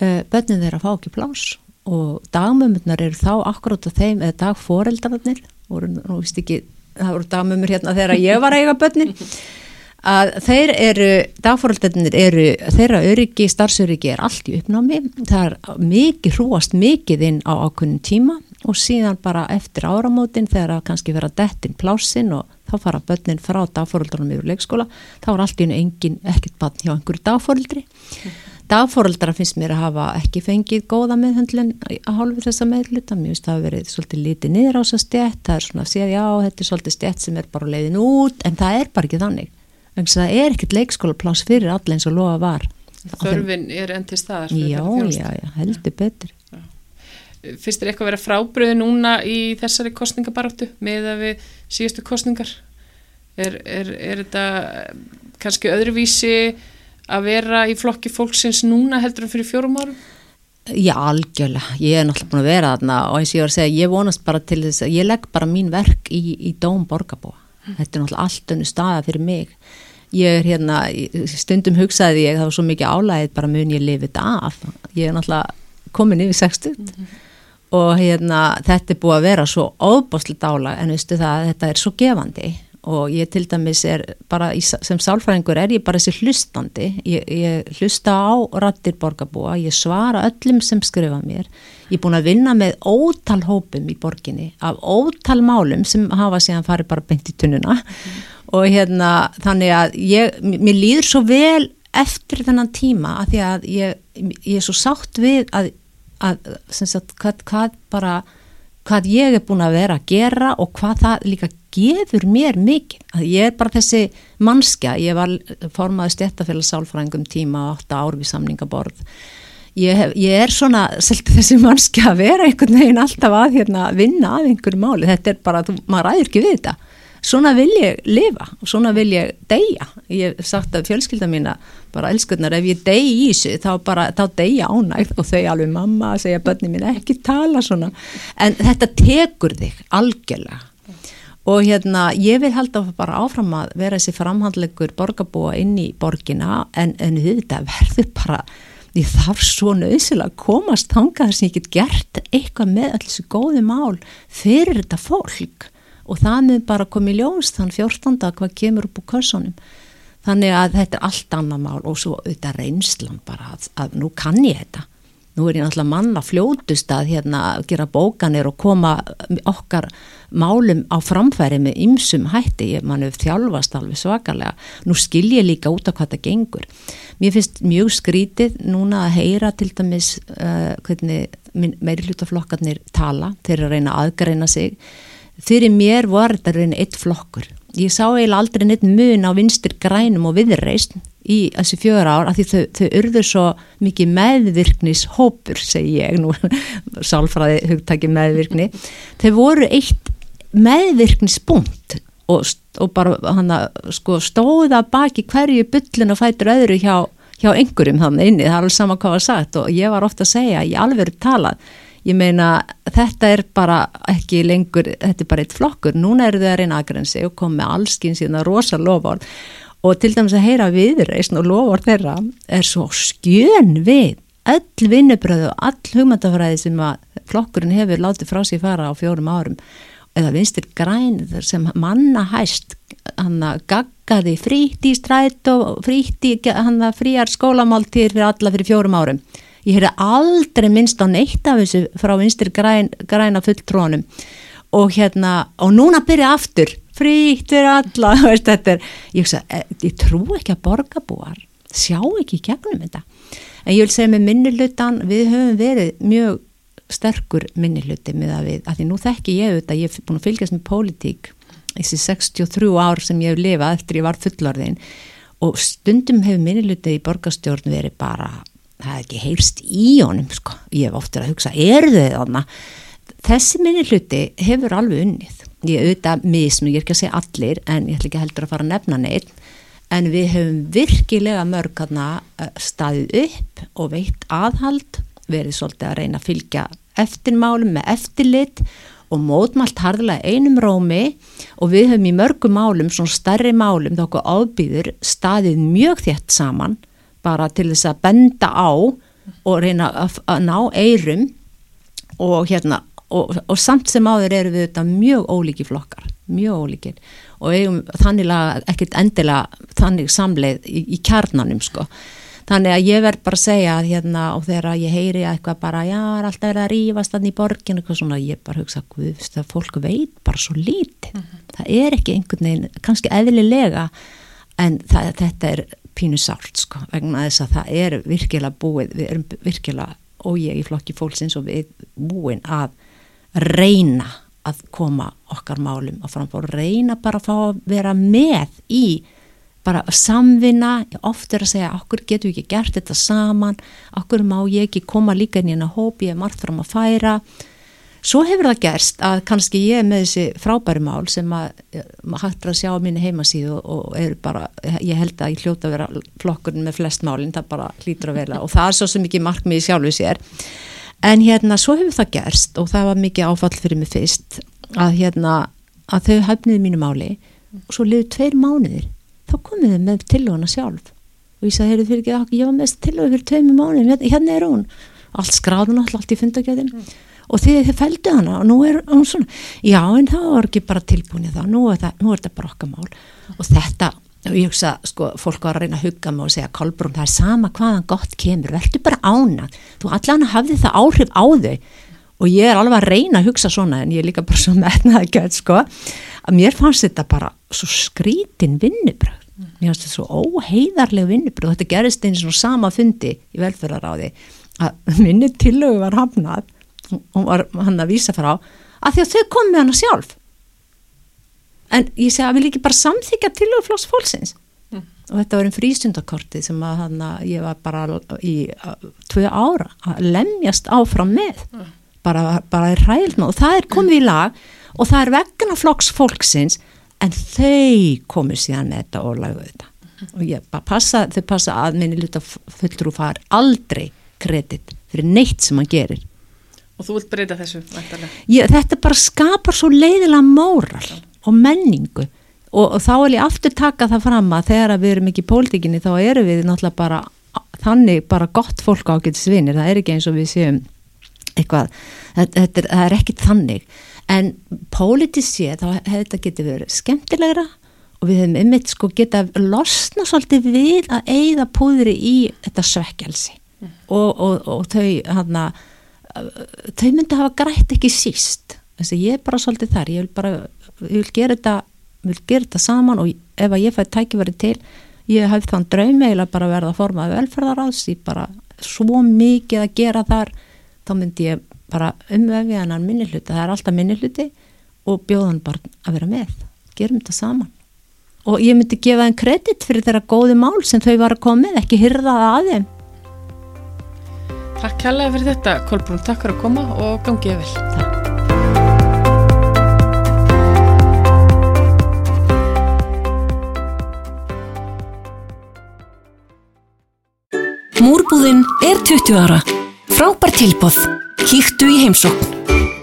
uh, börnin þeirra fá ekki plás og dagmömmunar eru þá akkurát á þeim, eða dagforeldrarnir, voru nú vist ekki það voru damumur hérna þegar ég var að eiga börnin að þeir eru, dagfóröldinir eru þeirra öryggi, starfsöryggi er allt í uppnámi, það er mikið hrúast mikið inn á ákunnum tíma og síðan bara eftir áramótin þegar það kannski vera dettin plásin og þá fara börnin frá dagfóröldunum yfir leikskóla, þá er allt í enu engin ekkert barn hjá einhverju dagfóröldri dagfóröldra finnst mér að hafa ekki fengið góða meðhundlun að hálfu þessa meðluta, mér finnst það að verið svolítið lítið niður á þessa stjætt, það er svona að segja já, þetta er svolítið stjætt sem er bara leiðin út en það er bara ekki þannig. Að það er ekkert leikskólaplás fyrir allir eins og lofa var. Þörfin er enn til staðar Já, já, já, heldur betur. Já. Fyrst er eitthvað að vera frábriði núna í þessari kostningabaráttu með að við síðustu kostningar er, er, er þetta kannski öðruvísi að vera í flokki fólksins núna heldur en fyrir fjórum árum? Já, algjörlega. Ég er náttúrulega búin að vera þarna og eins og ég var að segja, ég vonast bara til þess að ég legg bara mín verk í, í dóm borgarbúa. Mm. Þetta er náttúrulega allt önnu staða fyrir mig. Ég er hérna, stundum hugsaði ég, það var svo mikið álæðið bara mun ég lifið þetta af. Ég er náttúrulega komin yfir 60 mm -hmm. og hérna þetta er búið að vera svo óbáslega álæg en veistu það, þetta er svo gefandi og ég til dæmis er bara sem sálfræðingur er ég bara þessi hlustandi ég, ég hlusta á rattir borgarbúa, ég svara öllum sem skrifa mér, ég er búin að vinna með ótal hópum í borginni af ótal málum sem hafa síðan farið bara beint í tunnuna mm. og hérna þannig að ég, mér líður svo vel eftir þennan tíma að því að ég, ég er svo sátt við að, að sagt, hvað, hvað bara hvað ég er búin að vera að gera og hvað það líka gefur mér mikið. Að ég er bara þessi mannskja, ég var formaði stjættafélags sálfræðingum tíma og 8 ár við samningaborð. Ég, hef, ég er svona selti þessi mannskja að vera einhvern veginn alltaf að hérna, vinna að einhverju máli. Þetta er bara, þú, maður ræður ekki við þetta. Svona vil ég lifa svona vil ég deyja. Ég hef sagt að fjölskylda mína bara elskurnar ef ég dey í þessu þá bara, þá deyja ánægt og þau alveg mamma segja börni mín ekki tala svona. En þetta tekur þig algjörlega og hérna ég vil halda bara áfram að vera þessi framhandlegur borgarbúa inn í borgina en, en þetta verður bara því þarf svo nöðsilega að komast þangað sem ég get gert eitthvað með þessu góði mál fyrir þetta fólk og með bara komið ljós þann 14. hvað kemur upp úr körsónum þannig að þetta er allt annað mál og svo auðvitað reynslan bara að, að nú kann ég þetta nú er ég náttúrulega manna fljótust að hérna gera bókanir og koma okkar málum á framfæri með ymsum hætti, ég mann hefur þjálfast alveg svakalega, nú skil ég líka út af hvað það gengur. Mér finnst mjög skrítið núna að heyra til dæmis uh, hvernig meiri hlutaflokkarnir tala, þeir eru að reyna að aðgreina sig, fyrir mér var þetta reyna eitt flokkur. Ég sá eiginlega aldrei neitt mun á vinstir grænum og viðreist í þessi fjögur ár af því þau, þau urður svo mikið meðvirknis hópur, segi ég nú, sálfræði hugtaki meðvirkni. Þau voru eitt meðvirknisbúnt og, og bara hana, sko, stóða baki hverju byllin og fætur öðru hjá, hjá einhverjum þannig inni, það er alveg sama hvað var sagt og ég var ofta að segja, ég alveg er talað. Ég meina þetta er bara ekki lengur, þetta er bara eitt flokkur. Núna eru þau að reyna aðgrensi og koma með allskinn síðan rosa lofórn og til dæmis að heyra viðreysn og lofur þeirra er svo skjön við öll vinnubröðu og all hugmyndafræði sem að flokkurinn hefur látið frá sig fara á fjórum árum. Eða vinstir grænir sem manna hæst hann að gaggaði fríti stræt og fríti hann að fríar skólamáltir fyrir alla fyrir fjórum árum. Ég heyrði aldrei minnst á neitt af þessu frá vinstir græn, græna fulltrónum og hérna og núna byrja aftur frítt fyrir alla veist, er, ég, hugsa, eh, ég trú ekki að borgarbúar sjá ekki í gegnum þetta. En ég vil segja með minnilutan við höfum verið mjög sterkur minniluti með að við, að því nú þekki ég auðvitað, ég hef búin að fylgjast með pólitík þessi 63 ár sem ég hef lifað eftir ég var fullorðin. Og stundum hefur minniluti í borgarstjórn verið bara, það er ekki heyrst í honum sko, ég hef ofta að hugsa er þau þarna? Þessi minniluti hefur alveg unnið ég auðvitað misnum, ég er ekki að segja allir en ég ætla ekki heldur að fara að nefna neitt en við hefum virkilega mörg eh, staðið upp og veitt aðhald, verið svolítið að reyna að fylgja eftirmálum með eftirlit og mótmælt harðilega einum rómi. Og við höfum í mörgum málum, svona starri málum þá okkur ábýður staðið mjög þétt saman bara til þess að benda á og reyna að ná eirum og hérna og, og samt sem áður eru við þetta mjög ólíki flokkar, mjög ólíkir og eigum þannig ekkert endilega þannig samleið í, í kjarnanum sko. Þannig að ég verð bara að segja að hérna og þegar ég heyri eitthvað bara já, er alltaf verið að rýfast þannig í borginu eitthvað svona, ég bara hugsa að fólk veit bara svo lítið. Mm -hmm. Það er ekki einhvern veginn, kannski eðlilega en það, þetta er pínu sárt sko, vegna þess að það er virkilega búið, við erum virkilega og ég í flokki fólksins og við búin að reyna að koma okkar málum og framfór reyna bara að fá að vera með í bara samvinna, oft er að segja okkur getur við ekki gert þetta saman? Okkur má ég ekki koma líka inn í hennar hóp? Ég er margt fram að færa. Svo hefur það gerst að kannski ég með þessi frábæri mál sem að maður hættir að sjá á minni heimasíðu og bara, ég held að ég hljóta að vera flokkurinn með flest málinn, það bara hlýtur að vera. Og það er svo sem ekki markmiði sjálfu sér en hérna svo hefur það gerst og það var mikið áfall fyrir mig fyrst að hérna að þau hafniði mínu máli. Og svo liður tveir mánuðir. Þá komið þau með tilhugana sjálf. Og ég sagði, heyrðu fyrir ekki, ég var mest tilhuga fyrir tveimur mánuðin, hérna, hérna er hún. Allt skráðun alltaf, allt í fundagjöðin mm. og þið, fældu hana og nú er hún svona, já en það var ekki bara tilbúinið þá, nú er, það, nú er þetta brokkamál og þetta og ég hugsa, sko, fólk var að reyna að hugga mig og segja, Kolbrún, það er sama hvaðan gott kemur, verður bara ána þú allan hafði það áhrif á þau. Og ég er alveg að reyna að hugsa svona en ég er líka bara svo metnað að geta, sko að mér fannst þetta bara svo skrítin vinnubröð mér fannst þetta svo óheiðarleg vinnubröð þetta gerist eins og sama fundi í velferðaráði að minni tillögu var hafnað. Og var hann að vísa frá að því að þau kom með hana sjálf en ég segi að við líki bara samþykja til og flóks fólksins mm. og þetta var einn frístundakorti sem að hann að ég var bara í tvö ára að lemjast áfram með mm. bara, bara er ræðilna og það er komið í lag og það er vegna flóks fólksins en þau komið síðan með þetta og lagðu þetta mm. og ég bara passa, þau passa að minni luta fulltrú far aldrei kredit fyrir neitt sem hann gerir Og þú vilt breyta þessu? Ég, þetta bara skapar svo leiðilega móral og menningu. Og, og þá vil ég aftur taka það fram að þegar við erum ekki í pólitíkinni þá eru við náttúrulega bara þannig bara gott fólk ágætt svinir, það er ekki eins og við séum eitthvað, þetta, þetta er, er ekki þannig. En pólitísi þá hefur þetta getið verið skemmtilegra og við hefum ymmit sko getað losna svolítið við að eigða púðri í þetta svekkelsi. Og, og, og þau hana, þau myndi hafa grætt ekki síst. Þess að ég er bara svolítið þar ég vil bara, ég vil gera þetta vil gera þetta saman og ef að ég fæ tækifæri til, ég hef þann draum eiginlega bara verða að forma velferðaráðs ég bara svo mikið að gera þar þá myndi ég bara umvefja hennar minnihluti, það er alltaf minnihluti og bjóðan bara að vera með. Gerum þetta saman. Og ég myndi gefa þeim kredit fyrir þeirra góði mál sem þau var að koma með, ekki hyrða það að þeim. Takk kærlega fyrir þetta Kolbrún, takk fyrir að koma og gangið vel. Takk. Múrbúðin er 20 ára. Frábær tilbóð. Kíktu í heimsókn.